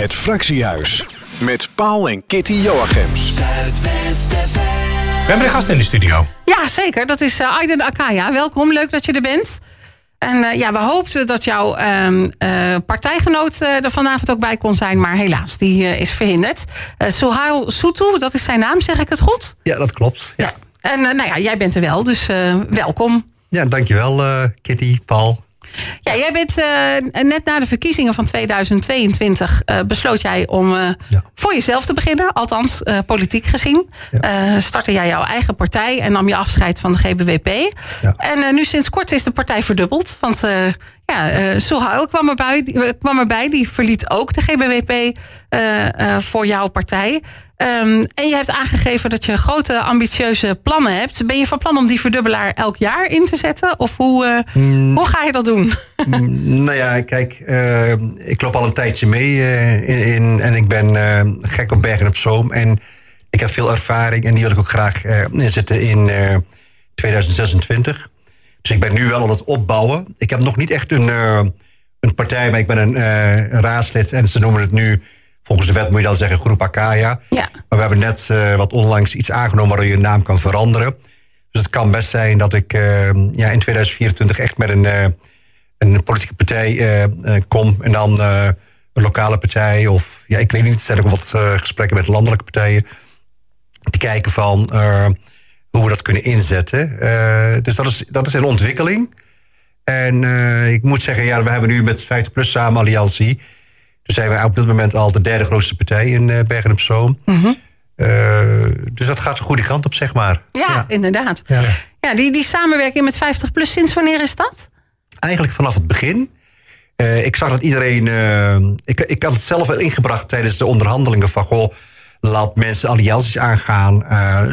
Het Fractiehuis. Met Paul en Kitty Joachims. We hebben een gast in de studio. Ja, zeker. Dat is uh, Aiden Akaya. Welkom, leuk dat je er bent. En uh, ja, we hoopten dat jouw uh, partijgenoot er vanavond ook bij kon zijn. Maar helaas, die is verhinderd. Sohail Soutou, dat is zijn naam, zeg ik het goed? Ja, dat klopt. Ja. En nou ja, jij bent er wel, dus welkom. Ja, dankjewel Kitty, Paul. Ja, jij bent uh, net na de verkiezingen van 2022 uh, besloot jij om uh, ja. voor jezelf te beginnen, althans politiek gezien. Ja. startte jij jouw eigen partij en nam je afscheid van de GBWP. Ja. En nu sinds kort is de partij verdubbeld. Want ja, Sohail kwam erbij, kwam erbij, die verliet ook de GBWP voor jouw partij. Um, en je hebt aangegeven dat je grote ambitieuze plannen hebt. Ben je van plan om die verdubbelaar elk jaar in te zetten? Of hoe, uh, mm. hoe ga je dat doen? Mm, nou ja, kijk, uh, ik loop al een tijdje mee uh, in, in, en ik ben gek op Bergen op Zoom. En ik heb veel ervaring en die wil ik ook graag inzetten in 2026. Dus ik ben nu wel aan het opbouwen. Ik heb nog niet echt een, een partij, maar ik ben een, een raadslid en ze noemen het nu Volgens de wet moet je dan zeggen groep Akaya. Ja. Maar we hebben net uh, wat onlangs iets aangenomen waardoor je naam kan veranderen. Dus het kan best zijn dat ik uh, ja, in 2024 echt met een, uh, een politieke partij kom. En dan een lokale partij. Of ja, ik weet niet, er zijn ook wat gesprekken met landelijke partijen. Te kijken van hoe we dat kunnen inzetten. dus dat is, dat is een ontwikkeling. En ik moet zeggen, ja, we hebben nu met 50 Plus samen alliantie zijn we op dit moment al de derde grootste partij in uh, Bergen op Zoom. Mm dus dat gaat de goede kant op, zeg maar. Ja, inderdaad. Ja, ja die, die samenwerking met 50 Plus, sinds wanneer is dat? Eigenlijk vanaf het begin. Uh, ik zag dat iedereen. Uh, ik, ik had het zelf wel ingebracht tijdens de onderhandelingen van goh, laat mensen allianties aangaan,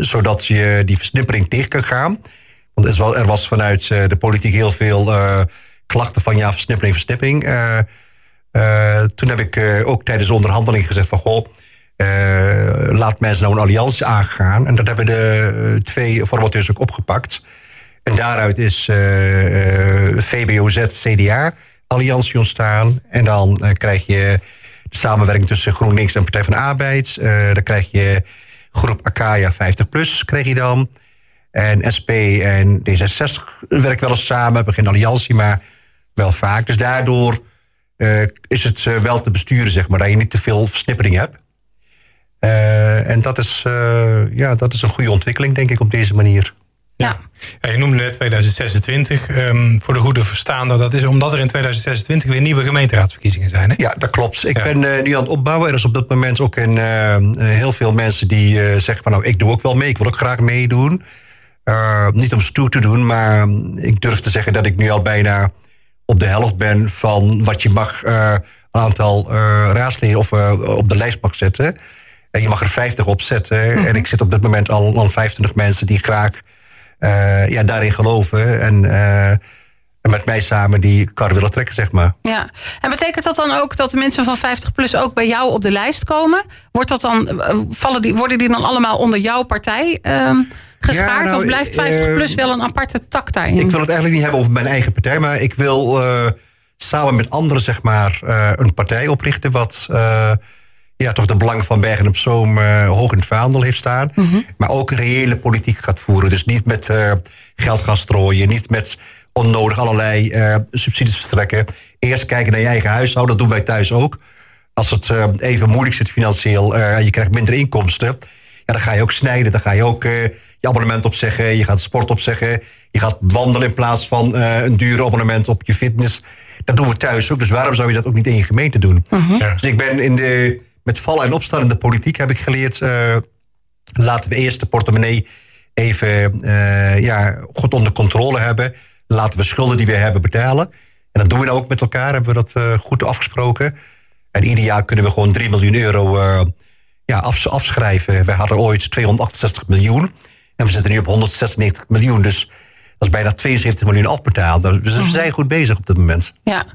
zodat je die versnippering tegen kan gaan. Want er was, er was vanuit de politiek heel veel klachten van ja, versnippering, versnippering. Uh, toen heb ik uh, ook tijdens de onderhandeling gezegd van... goh, uh, laat mensen nou een alliantie aangaan. En dat hebben de twee formateurs ook opgepakt. En daaruit is VBOZ, CDA, alliantie ontstaan. En dan krijg je de samenwerking tussen GroenLinks en Partij van de Arbeid. dan krijg je groep Akaya 50 plus, krijg je dan. En SP en D66 werken wel eens samen, hebben geen alliantie, maar wel vaak. Dus daardoor uh, is het uh, wel te besturen, zeg maar, dat je niet te veel versnippering hebt. Uh, en dat is, ja, dat is een goede ontwikkeling, denk ik, op deze manier. Ja. ja je noemde net 2026. Um, ehm, voor de goede verstaande, dat is omdat er in 2026 weer nieuwe gemeenteraadsverkiezingen zijn. Hè? Ja, dat klopt. Ik ben nu aan het opbouwen. Er is op dit moment ook een, heel veel mensen die zeggen van nou, ik doe ook wel mee. Ik wil ook graag meedoen. niet om stoer te doen, maar ik durf te zeggen dat ik nu al bijna op de helft ben van wat je mag uh, aantal uh, raadsleden of uh, op de lijst mag zetten. En je mag er 50 op zetten. Mhm. En ik zit op dit moment al aan 25 mensen die graag ja, daarin geloven. En, en met mij samen die kar willen trekken, zeg maar. Ja, en betekent dat dan ook dat de mensen van 50 plus ook bij jou op de lijst komen? Wordt dat dan, vallen die, worden die dan allemaal onder jouw partij? Ehm, geschaard? Nou, of blijft 50 plus wel een aparte tak daarin? Ik wil het eigenlijk niet hebben over mijn eigen partij. Maar ik wil uh, samen met anderen zeg maar, uh, een partij oprichten... wat ja, toch de belangen van Bergen op Zoom hoog in het vaandel heeft staan. Mm -hmm. Maar ook reële politiek gaat voeren. Dus niet met geld gaan strooien. Niet met onnodig allerlei subsidies verstrekken. Eerst kijken naar je eigen huishouden. Dat doen wij thuis ook. Als het even moeilijk zit financieel en je krijgt minder inkomsten... Ja, dan ga je ook snijden. Dan ga je ook je abonnement opzeggen. Je gaat sport opzeggen. Je gaat wandelen in plaats van uh, een dure abonnement op je fitness. Dat doen we thuis ook. Dus waarom zou je dat ook niet in je gemeente doen? Ja. Dus ik ben in de, met vallen en opstaan in de politiek heb ik geleerd... Uh, laten we eerst de portemonnee even uh, ja, goed onder controle hebben. Laten we schulden die we hebben betalen. En dat doen we nou ook met elkaar. Hebben we dat goed afgesproken. En ieder jaar kunnen we gewoon 3 miljoen euro ja, af, afschrijven. We hadden ooit 268 miljoen. En we zitten nu op 196 miljoen. Dus dat is bijna 72 miljoen afbetaald. Dus we mhm. zijn goed bezig op dit moment. Ja.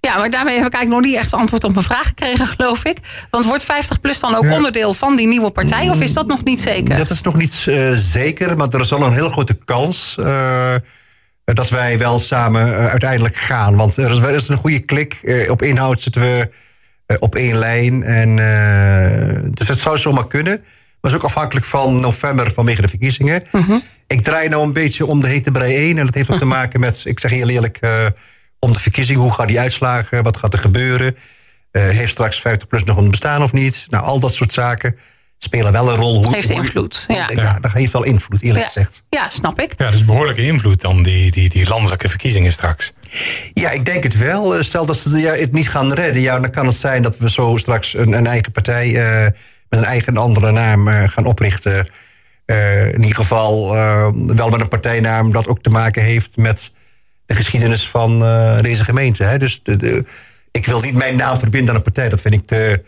Ja, maar daarmee heb ik eigenlijk nog niet echt antwoord op mijn vraag gekregen, geloof ik. Want wordt 50PLUS dan ook onderdeel van die nieuwe partij? Of is dat nog niet zeker? Dat is nog niet uh, zeker, maar er is wel een heel grote kans... Uh, dat wij wel samen uh, uiteindelijk gaan. Want er is, er is een goede klik. op inhoud zitten we op één lijn. En, dus het zou zomaar kunnen. Maar is ook afhankelijk van november vanwege de verkiezingen. Mhm. Ik draai nou een beetje om de hete brei 1. En dat heeft ook te maken met, ik zeg heel eerlijk, uh, om de verkiezing. Hoe gaan die uitslagen? Wat gaat er gebeuren? Uh, heeft straks 50 plus nog een bestaan of niet? Nou, al dat soort zaken spelen wel een rol. Hoe, heeft invloed. Ja. ja, dat heeft wel invloed, eerlijk ja. gezegd. Ja, snap ik. Ja, dus behoorlijke invloed dan die, die, die landelijke verkiezingen straks. Ja, ik denk het wel. Stel dat ze het niet gaan redden, ja, dan kan het zijn dat we zo straks een, een eigen partij uh, met een eigen andere naam uh, gaan oprichten. Uh, in ieder geval wel met een partijnaam dat ook te maken heeft met de geschiedenis van deze gemeente. Hè. Dus de, de, ik wil niet mijn naam verbinden aan een partij. Dat vind ik te,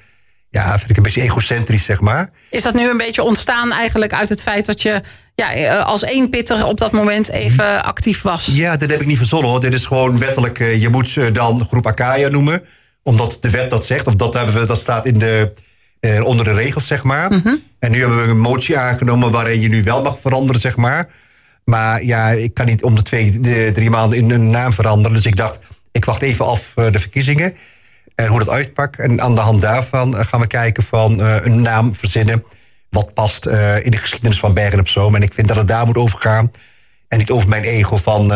ja, vind ik een beetje egocentrisch, zeg maar. Is dat nu een beetje ontstaan eigenlijk uit het feit dat je ja, als één pitter op dat moment even actief was? Ja, dit heb ik niet verzonnen hoor. Dit is gewoon wettelijk. Je moet dan groep Akaya noemen. Omdat de wet dat zegt. Of dat, hebben we, dat staat in de, eh, onder de regels, zeg maar. Mhm. En nu hebben we een motie aangenomen waarin je nu wel mag veranderen, zeg maar. Maar ja, ik kan niet om de twee, de, drie maanden in een naam veranderen. Dus ik dacht, ik wacht even af uh, de verkiezingen. En hoe dat uitpakt. En aan de hand daarvan uh, gaan we kijken van een naam verzinnen. Wat past in de geschiedenis van Bergen op Zoom. En ik vind dat het daar moet over gaan. En niet over mijn ego van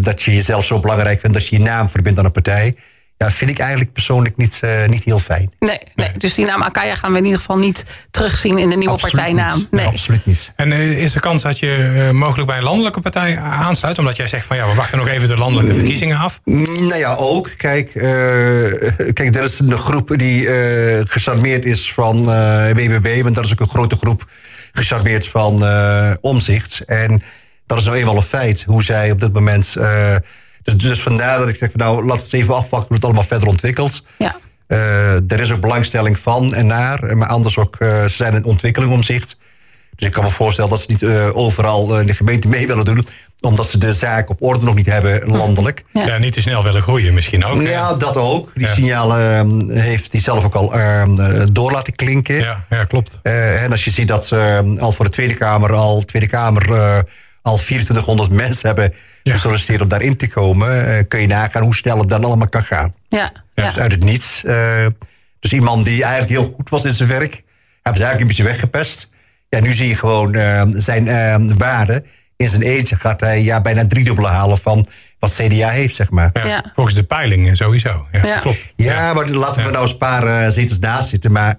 dat je jezelf zo belangrijk vindt dat je je naam verbindt aan een partij. Ja, vind ik eigenlijk persoonlijk niet, uh, niet heel fijn. Nee, nee, dus die naam Akaya gaan we in ieder geval niet terugzien in de nieuwe absoluut partijnaam. Niet. Nee. absoluut niet. En uh, is er kans dat je uh, mogelijk bij een landelijke partij aansluit? Omdat jij zegt van ja, we wachten nog even de landelijke verkiezingen af. Nou ja, ook. Kijk, kijk er is een groep die gecharmeerd is van BBB. Want dat is ook een grote groep gecharmeerd van omzicht. En dat is nou eenmaal een feit hoe zij op dit moment dus, dus vandaar dat ik zeg, van, nou, laten we eens even afwachten hoe het allemaal verder ontwikkelt. Ja. Uh, er is ook belangstelling van en naar, maar anders ook uh, ze zijn in ontwikkeling om zich. Dus ik kan me voorstellen dat ze niet uh, overal in de gemeente mee willen doen, omdat ze de zaak op orde nog niet hebben landelijk. Ja, ja niet te snel willen groeien misschien ook. Ja, dat ook. Die ja. signalen heeft hij zelf ook al door laten klinken. Ja, ja klopt. en als je ziet dat ze al voor de Tweede Kamer al Tweede Kamer al 2400 mensen hebben ja. gesolliciteerd om daarin te komen, uh, kun je nagaan hoe snel het dan allemaal kan gaan. Ja. ja. Dus uit het niets. Uh, dus iemand die eigenlijk heel goed was in zijn werk, hebben ze eigenlijk een beetje weggepest. Ja, nu zie je gewoon uh, zijn waarde. In zijn eentje gaat hij ja, bijna driedubbele halen van wat CDA heeft, zeg maar. Ja, ja. Volgens de peilingen sowieso. Ja, klopt. Ja, maar laten we nou eens een paar zetels naast zitten. Maar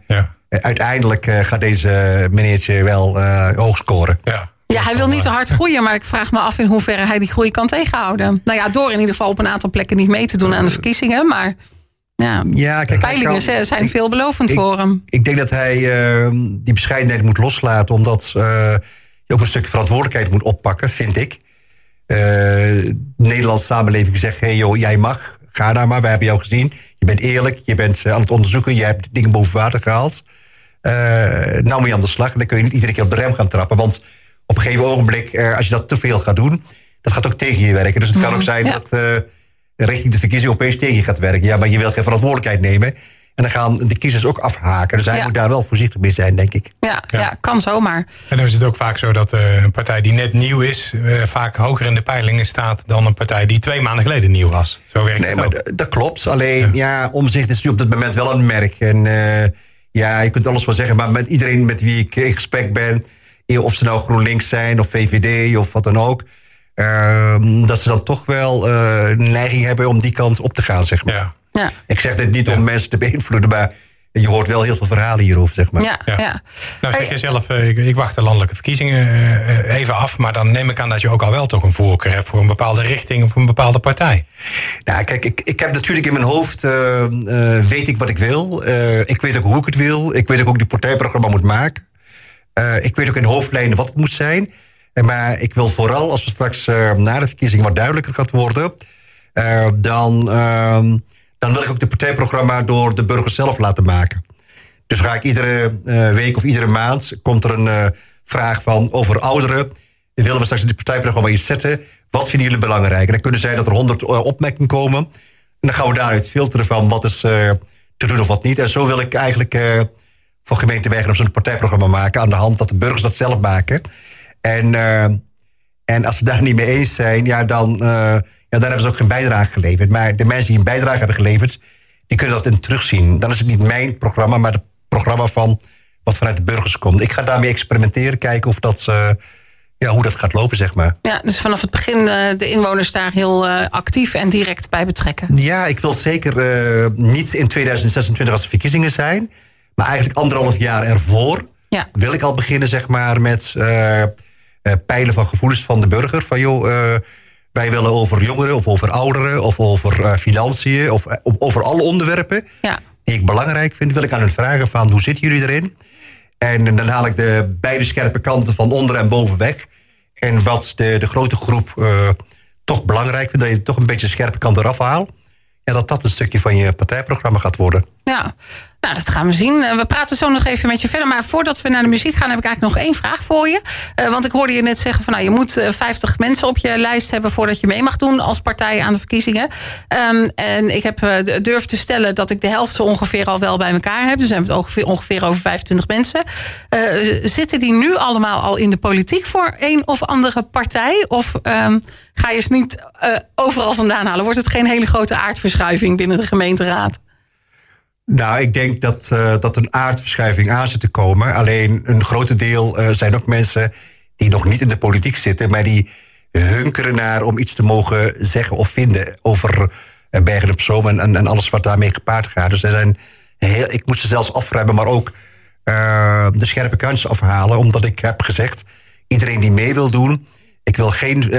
uiteindelijk gaat deze meneertje wel hoog scoren. Ja. Ja, hij wil niet te hard groeien, maar ik vraag me af in hoeverre hij die groei kan tegenhouden. Nou ja, door in ieder geval op een aantal plekken niet mee te doen aan de verkiezingen. Maar ja, ja kijk, peilingen kan, zijn ik, veelbelovend ik, voor hem. Ik denk dat hij uh, die bescheidenheid moet loslaten, omdat uh, je ook een stukje verantwoordelijkheid moet oppakken, vind ik. Uh, de Nederlandse samenleving zegt: hé hey joh, jij mag, ga daar maar, we hebben jou gezien. Je bent eerlijk, je bent aan het onderzoeken, je hebt dingen boven water gehaald. nou moet je aan de slag en dan kun je niet iedere keer op de rem gaan trappen, want op een gegeven ogenblik, eh, als je dat te veel gaat doen, dat gaat ook tegen je werken. Dus het kan ook zijn ja. dat uh, richting de verkiezing opeens tegen je gaat werken. Ja, maar je wil geen verantwoordelijkheid nemen. En dan gaan de kiezers ook afhaken. Dus hij Ja. moet daar wel voorzichtig mee zijn, denk ik. Ja, ja. kan zomaar. En dan is het ook vaak zo dat uh, een partij die net nieuw is, uh, vaak hoger in de peilingen staat dan een partij die twee maanden geleden nieuw was. Zo werkt Nee, het maar dat klopt. Alleen, ja, omzicht is nu op dit moment wel een merk. En eh, ja, je kunt alles wel zeggen, maar met iedereen met wie ik in gesprek ben, eh, of ze nou GroenLinks zijn of VVD of wat dan ook, ehm, dat ze dan toch wel eh, een neiging hebben om die kant op te gaan, zeg maar. Ja. Ja, Ik zeg dit niet Ja. om mensen te beïnvloeden, maar je hoort wel heel veel verhalen hierover, zeg maar. ja, Ja. ja. Nou zeg je zelf, eh, ik, ik wacht de landelijke verkiezingen eh, even af, maar dan neem ik aan dat je ook al wel toch een voorkeur hebt voor een bepaalde richting of een bepaalde partij. Nou, kijk, ik, ik heb natuurlijk in mijn hoofd, eh, eh, weet ik wat ik wil. Eh, ik weet ook hoe ik het wil. Ik weet ook hoe ik die partijprogramma moet maken. Eh, ik weet ook in hoofdlijnen wat het moet zijn. Eh, maar ik wil vooral, als we straks eh, na de verkiezingen wat duidelijker gaat worden... dan, ehm, dan wil ik ook de partijprogramma door de burgers zelf laten maken. Dus ga ik iedere week of iedere maand... komt er een vraag van over ouderen. Willen we straks in het partijprogramma iets zetten? Wat vinden jullie belangrijk? En dan kunnen zijn dat er honderd opmerkingen komen. En dan gaan we daaruit filteren van wat is te doen of wat niet. En zo wil ik eigenlijk voor gemeente Bergen op zo'n partijprogramma maken... aan de hand dat de burgers dat zelf maken. En, eh, en als ze daar niet mee eens zijn, ja, dan, eh, ja, dan hebben ze ook geen bijdrage geleverd. Maar de mensen die een bijdrage hebben geleverd... die kunnen dat in terugzien. Dan is het niet mijn programma, maar het programma van wat vanuit de burgers komt. Ik ga daarmee experimenteren, kijken of dat, uh, ja, hoe dat gaat lopen, zeg maar. Ja, dus vanaf het begin uh, de inwoners daar heel uh, actief en direct bij betrekken. Ja, ik wil zeker niet in 2026 als de verkiezingen zijn, maar eigenlijk anderhalf jaar ervoor ja. wil ik al beginnen, zeg maar, met peilen van gevoelens van de burger. Van joh, wij willen over jongeren of over ouderen of over financiën of over alle onderwerpen. Ja die ik belangrijk vind, wil ik aan hen vragen van hoe zitten jullie erin? En dan haal ik de beide scherpe kanten van onder en boven weg. En wat de, de grote groep toch belangrijk vindt, dat je toch een beetje de scherpe kant eraf haalt. En dat dat een stukje van je partijprogramma gaat worden. Ja, nou, dat gaan we zien. Eh, we praten zo nog even met je verder. Maar voordat we naar de muziek gaan, heb ik eigenlijk nog één vraag voor je. Uh, want ik hoorde je net zeggen van nou, je moet uh, 50 mensen op je lijst hebben voordat je mee mag doen als partij aan de verkiezingen. Um, en ik heb durf te stellen dat ik de helft zo ongeveer al wel bij elkaar heb. Dus we hebben het ongeveer, ongeveer over 25 mensen. zitten die nu allemaal al in de politiek voor een of andere partij? Of um, ga je ze niet overal vandaan halen? Wordt het geen hele grote aardverschuiving binnen de gemeenteraad? Nou, ik denk dat, uh, dat een aardverschuiving aan zit te komen. Alleen een groot deel uh, zijn ook mensen die nog niet in de politiek zitten, maar die hunkeren naar om iets te mogen zeggen of vinden over uh, Bergen Zoom en, en, alles wat daarmee gepaard gaat. Dus er zijn heel, ik moet ze zelfs afruimen, maar ook de scherpe kansen afhalen, omdat ik heb gezegd: iedereen die mee wil doen, ik wil geen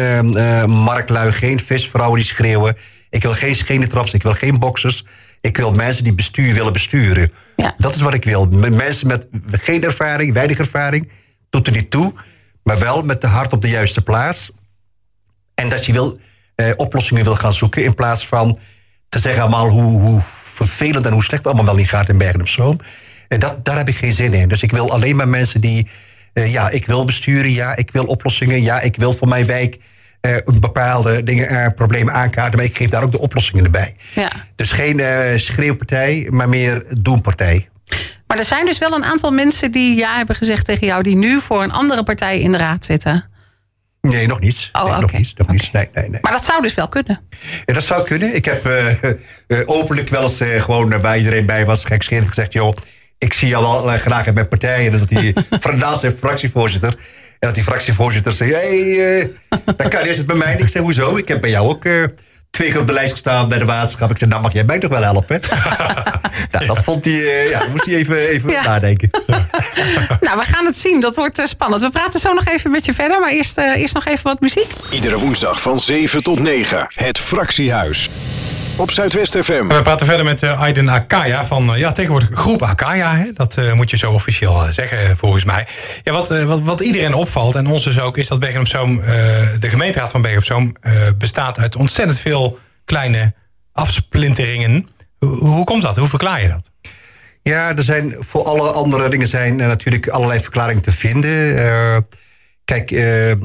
marklui, geen visvrouwen die schreeuwen. Ik wil geen schenentraps, ik wil geen boxers. Ik wil mensen die bestuur willen besturen. Ja. Dat is wat ik wil. Mensen met geen ervaring, weinig ervaring, tot er niet toe. Maar wel met de hart op de juiste plaats. En dat je wil, eh, oplossingen wil gaan zoeken. In plaats van te zeggen allemaal hoe, hoe vervelend en hoe slecht het allemaal wel niet gaat in Bergen op Zoom. En dat, daar heb ik geen zin in. Dus ik wil alleen maar mensen die. Uh, ja, ik wil besturen. Ja, ik wil oplossingen. Ja, ik wil voor mijn wijk uh, bepaalde dingen, uh, problemen aankaarten. Maar ik geef daar ook de oplossingen erbij. Ja. Dus geen uh, schreeuwpartij, maar meer doenpartij. Maar er zijn dus wel een aantal mensen die ja hebben gezegd tegen jou... die nu voor een andere partij in de raad zitten. Nee, nog niets. Oh, nee, okay. Nog niets. Nog okay. niets. Nee, nee, nee. Maar dat zou dus wel kunnen. Ja, dat zou kunnen. Ik heb uh, openlijk wel eens uh, gewoon waar iedereen bij was, gekscherend gezegd: joh, ik zie jou wel graag in mijn partij. En dat hij naast zijn fractievoorzitter. En dat die fractievoorzitter zei: hé, hey, uh, dan kan eerst het bij mij. En ik zei: hoezo? Ik heb bij jou ook uh, twee keer op de lijst gestaan bij de waterschap. Ik zei: nou mag jij mij toch wel helpen? nou, dat vond hij, uh, ja, moest hij even, even ja. nadenken. nou, we gaan het zien. Dat wordt spannend. We praten zo nog even met je verder. Maar eerst, eerst nog even wat muziek. Iedere woensdag van 7 tot 9. Het Fractiehuis op Zuidwest FM. We praten verder met uh, Aiden Akaya van uh, ja, tegenwoordig groep Akaya. Hè? Dat uh, moet je zo officieel zeggen volgens mij. Ja, wat, wat, wat, iedereen opvalt, en ons dus ook, is dat Bergen op Zoom, de gemeenteraad van Bergen op Zoom bestaat uit ontzettend veel kleine afsplinteringen. Hoe, hoe komt dat? Hoe verklaar je dat? Ja, er zijn voor alle andere dingen zijn natuurlijk allerlei verklaringen te vinden. kijk,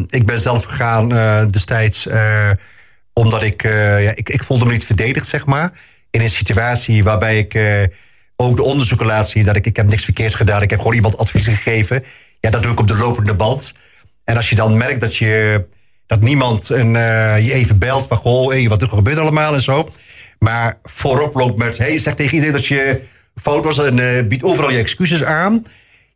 ik ben zelf gegaan destijds omdat ik, uh, ja, ik, ik voelde me niet verdedigd, zeg maar. In een situatie waarbij ik uh, ook de onderzoeken laat zien dat ik, ik heb niks verkeerds gedaan. Ik heb gewoon iemand advies gegeven. Ja, dat doe ik op de lopende band. En als je dan merkt dat je dat niemand een, uh, je even belt van goh, hey, wat er gebeurt allemaal en zo. Maar voorop loopt met, hey, zeg tegen iedereen dat je fout was en biedt overal je excuses aan.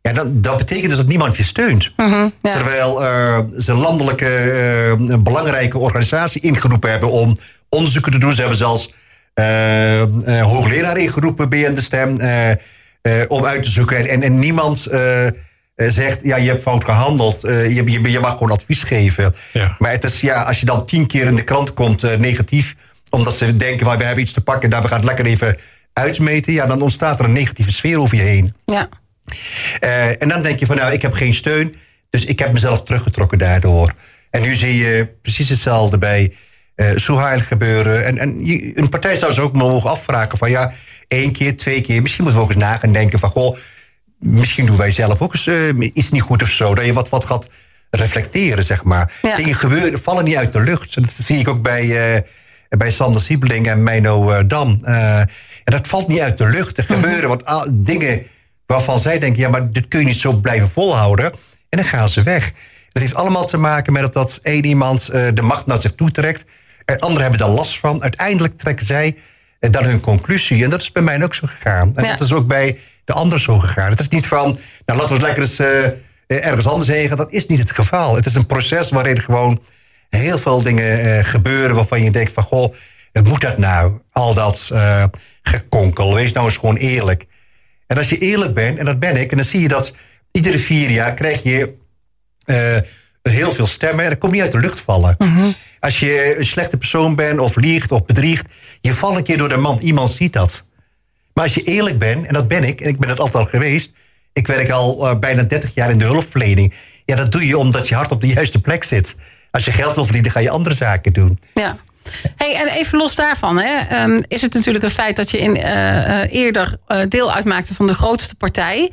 Ja, dat, dat betekent dus dat niemand je steunt. Ja. Terwijl uh, ze landelijke uh, belangrijke organisatie ingeroepen hebben om onderzoeken te doen. Ze hebben zelfs uh, hoogleraar ingeroepen, BN de Stem, om uit te zoeken. En, en, en niemand zegt, ja, je hebt fout gehandeld. je, je, je, mag gewoon advies geven. Ja. Maar het is, ja, als je dan tien keer in de krant komt negatief, omdat ze denken, we hebben iets te pakken, daar we gaan het lekker even uitmeten. Ja, dan ontstaat er een negatieve sfeer over je heen. Ja. Uh, en dan denk je van nou, ik heb geen steun. Dus ik heb mezelf teruggetrokken daardoor. En nu zie je precies hetzelfde bij uh, Soehail gebeuren. En, en een partij zou ze ook mogen afvragen van ja, één keer, twee keer. Misschien moeten we ook eens na gaan denken van goh, misschien doen wij zelf ook eens uh, iets niet goed of zo. Dat je wat, wat gaat reflecteren, zeg maar. Ja. Dingen gebeuren, vallen niet uit de lucht. Dat zie ik ook bij, uh, bij Sander Siebeling en Meino Dam. en dat valt niet uit de lucht. Er gebeuren wat dingen waarvan zij denken, ja, maar dit kun je niet zo blijven volhouden. En dan gaan ze weg. Dat heeft allemaal te maken met dat, dat één iemand uh, de macht naar zich toe trekt. En anderen hebben daar last van. Uiteindelijk trekken zij en dan hun conclusie. En dat is bij mij ook zo gegaan. En Ja. dat is ook bij de anderen zo gegaan. Het is niet van, nou laten we het lekker eens eh, eh, ergens anders heen gaan. Dat is niet het geval. Het is een proces waarin gewoon heel veel dingen eh, gebeuren... waarvan je denkt van, goh, eh, moet dat nou? Al dat eh, gekonkel, wees nou eens gewoon eerlijk. En als je eerlijk bent, en dat ben ik... en dan zie je dat iedere vier jaar krijg je eh, heel veel stemmen. En dat komt niet uit de lucht vallen. Als je een slechte persoon bent of liegt of bedriegt... je valt een keer door de mand. Iemand ziet dat. Maar als je eerlijk bent, en dat ben ik... en ik ben het altijd al geweest... ik werk al eh, bijna 30 jaar in de hulpverlening... ja, dat doe je omdat je hart op de juiste plek zit. Als je geld wil verdienen, ga je andere zaken doen. Ja. Hey, en even los daarvan, hè, ehm, is het natuurlijk een feit dat je in, eh, eh, eerder eh, deel uitmaakte van de grootste partij.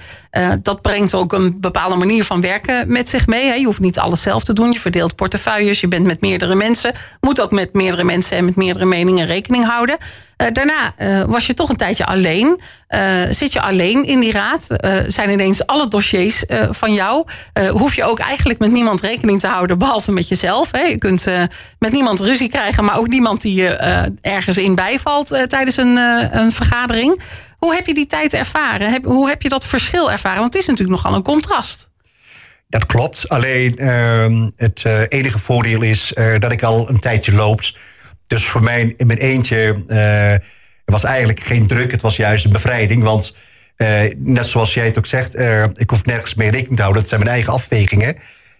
Dat brengt ook een bepaalde manier van werken met zich mee. Hè. Je hoeft niet alles zelf te doen. Je verdeelt portefeuilles, je bent met meerdere mensen. Moet ook met meerdere mensen en met meerdere meningen rekening houden. Eh, daarna eh, was je toch een tijdje alleen. Eh, zit je alleen in die raad? Zijn ineens alle dossiers van jou? Hoef je ook eigenlijk met niemand rekening te houden, behalve met jezelf. Hè? Je kunt met niemand ruzie krijgen, maar ook niemand die je ergens in bijvalt tijdens een, een vergadering. Hoe heb je die tijd ervaren? Hoe heb je dat verschil ervaren? Want het is natuurlijk nogal een contrast. Dat klopt. Alleen ehm, het enige voordeel is dat ik al een tijdje loopt. Dus voor mij in mijn eentje eh, was eigenlijk geen druk. Het was juist een bevrijding. Want eh, net zoals jij het ook zegt, eh, ik hoef nergens mee rekening te houden. Het zijn mijn eigen afwegingen.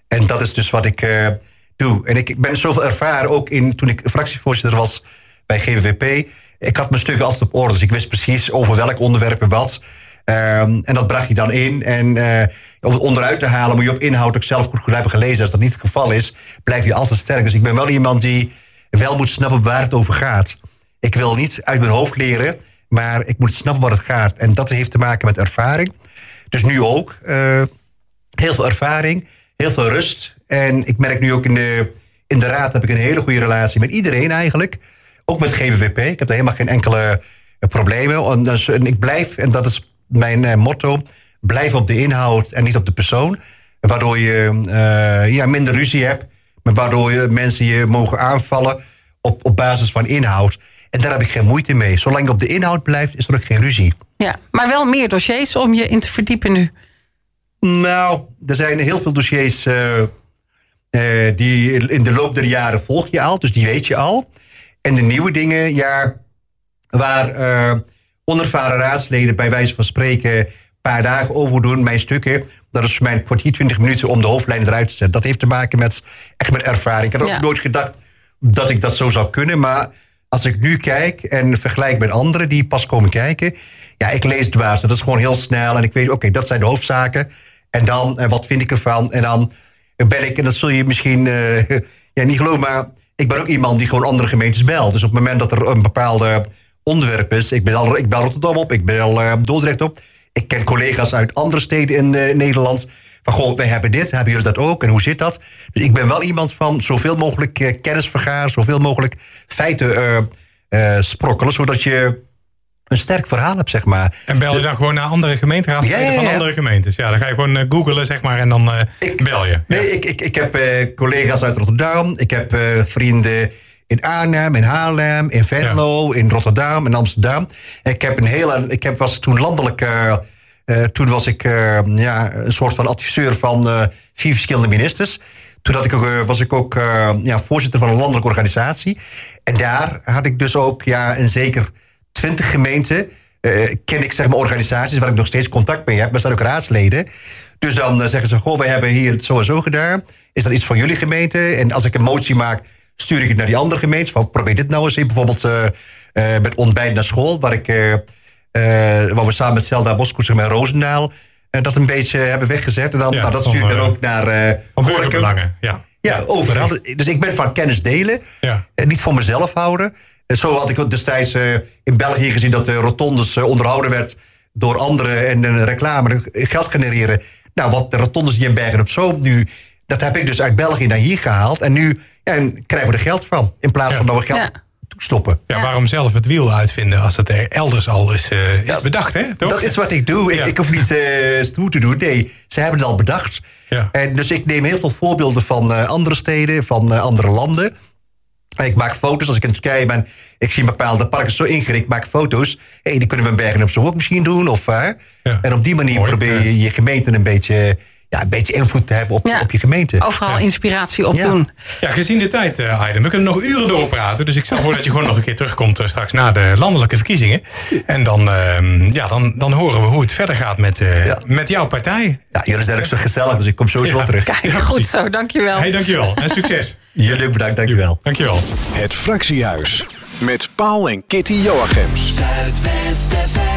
En dat is dus wat ik doe. En ik ben zoveel ervaren, ook in, toen ik fractievoorzitter was bij GWP. Ik had mijn stukken altijd op orde. Dus ik wist precies over welk onderwerp wat. Ehm, en dat bracht je dan in. En om het onderuit te halen moet je op inhoud ook zelf goed, goed hebben gelezen. Als dat niet het geval is, blijf je altijd sterk. Dus ik ben wel iemand die wel moet snappen waar het over gaat. Ik wil niet uit mijn hoofd leren, maar ik moet snappen waar het gaat. En dat heeft te maken met ervaring. Dus nu ook. eh, heel veel ervaring, heel veel rust. En ik merk nu ook in de, in de raad heb ik een hele goede relatie met iedereen eigenlijk. Ook met GWWP. Ik heb daar helemaal geen enkele eh, problemen. En, dus- ik blijf, en dat is mijn eh, motto, blijf op de inhoud en niet op de persoon. Waardoor je ja, minder ruzie hebt, maar waardoor je mensen je mogen aanvallen op, op basis van inhoud. En daar heb ik geen moeite mee. Zolang je op de inhoud blijft, is er ook geen ruzie. Ja, maar wel meer dossiers om je in te verdiepen nu. Nou, er zijn heel veel dossiers eh, eh, die in de loop der jaren volg je al, dus die weet je al. En de nieuwe dingen, ja, waar eh, onervaren raadsleden bij wijze van spreken een paar dagen over doen, mijn stukken. Dat is voor mij een kwartier, twintig minuten om de hoofdlijnen eruit te zetten. Dat heeft te maken met echt met ervaring. Ik had ook nooit gedacht dat ik dat zo zou kunnen, maar als ik nu kijk en vergelijk met anderen die pas komen kijken, ja, ik lees dwaas. Dat is gewoon heel snel en ik weet, oké, dat zijn de hoofdzaken. En dan, en wat vind ik ervan? En dan ben ik, en dat zul je misschien eh, ja, niet geloven, maar ik ben ook iemand die gewoon andere gemeentes belt. Dus op het moment dat er een bepaalde onderwerp is, ik bel, ik bel Rotterdam op, ik bel eh, Dordrecht op. Ik ken collega's uit andere steden in eh, Nederland. Van goh, wij hebben dit, hebben jullie dat ook? En hoe zit dat? Dus ik ben wel iemand van zoveel mogelijk eh, kennis vergaren, zoveel mogelijk feiten eh, sprokkelen, zodat je een sterk verhaal hebt, zeg maar. En bel je dan gewoon naar andere gemeenteraadsleden Ja, ja, ja. van andere gemeentes? Ja, dan ga je gewoon eh, googlen, zeg maar, en dan eh, bel je. Nee, ik, ik, ik heb collega's uit Rotterdam. Ik heb vrienden in Arnhem, in Haarlem, in Venlo, in Rotterdam, in Amsterdam. Ik heb een hele. Ik heb, was toen landelijk. eh, eh, toen was ik eh, ja, een soort van adviseur van vier verschillende ministers. Toen had ik, ook, was ik ook ja, voorzitter van een landelijke organisatie. En daar had ik dus ook ja, een zeker twintig gemeenten. ken ik zeg maar organisaties waar ik nog steeds contact mee heb. Maar zijn ook raadsleden. Dus dan zeggen ze, goh, wij hebben hier het zo en zo gedaan. Is dat iets voor jullie gemeente? En als ik een motie maak, stuur ik het naar die andere. Van, probeer dit nou eens in. Bijvoorbeeld eh, eh, met ontbijt naar school. Waar, ik, eh, waar we samen met Zelda Boskoes en Roosendaal... dat een beetje hebben weggezet. En dan, Ja, nou, dat stuur ik dan ook naar burgerbelangen, ja. Ja, overal. Dus ik ben van kennis delen. Ja. En niet voor mezelf houden. En zo had ik destijds in België gezien dat de rotondes onderhouden werd door anderen en een reclame geld genereren. Nou, wat de rotondes die in Bergen op Zoom nu, dat heb ik dus uit België naar hier gehaald. En nu en krijgen we er geld van. In plaats Ja. van dat we geld Ja. toestoppen. Ja, waarom zelf het wiel uitvinden als het er elders al is, eh, is Ja, bedacht, hè? Toch? Dat is wat ik doe. Ik, Ja. ik hoef niet eh stoer te doen. Nee, ze hebben het al bedacht. Ja. En dus ik neem heel veel voorbeelden van eh, andere steden, van eh, andere landen. Ik maak foto's als ik in Turkije ben. Ik zie bepaalde parken zo ingericht. Ik maak foto's. Hé, die kunnen we in Bergen op Zoom ook misschien doen. Of, hè? Ja. En op die manier Mooi, probeer je je gemeente een beetje, ja, een beetje invloed te hebben op, Ja. op je gemeente. Overal inspiratie op Ja. doen. Ja, gezien de tijd, eh Aiden, we kunnen nog uren doorpraten. Dus ik stel voor dat je gewoon nog een keer terugkomt eh, straks na de landelijke verkiezingen. En dan, ehm, ja, dan, dan horen we hoe het verder gaat met, eh, Ja. met jouw partij. Ja, jullie zijn ook zo gezellig, dus ik kom sowieso Ja. wel terug. Kijk, Ja, goed zo, dankjewel. hey, dankjewel. En succes. Jullie ook bedankt, dankjewel. Dankjewel. Het Fractiehuis. Met Paul en Kitty Joachims. Zuidwest.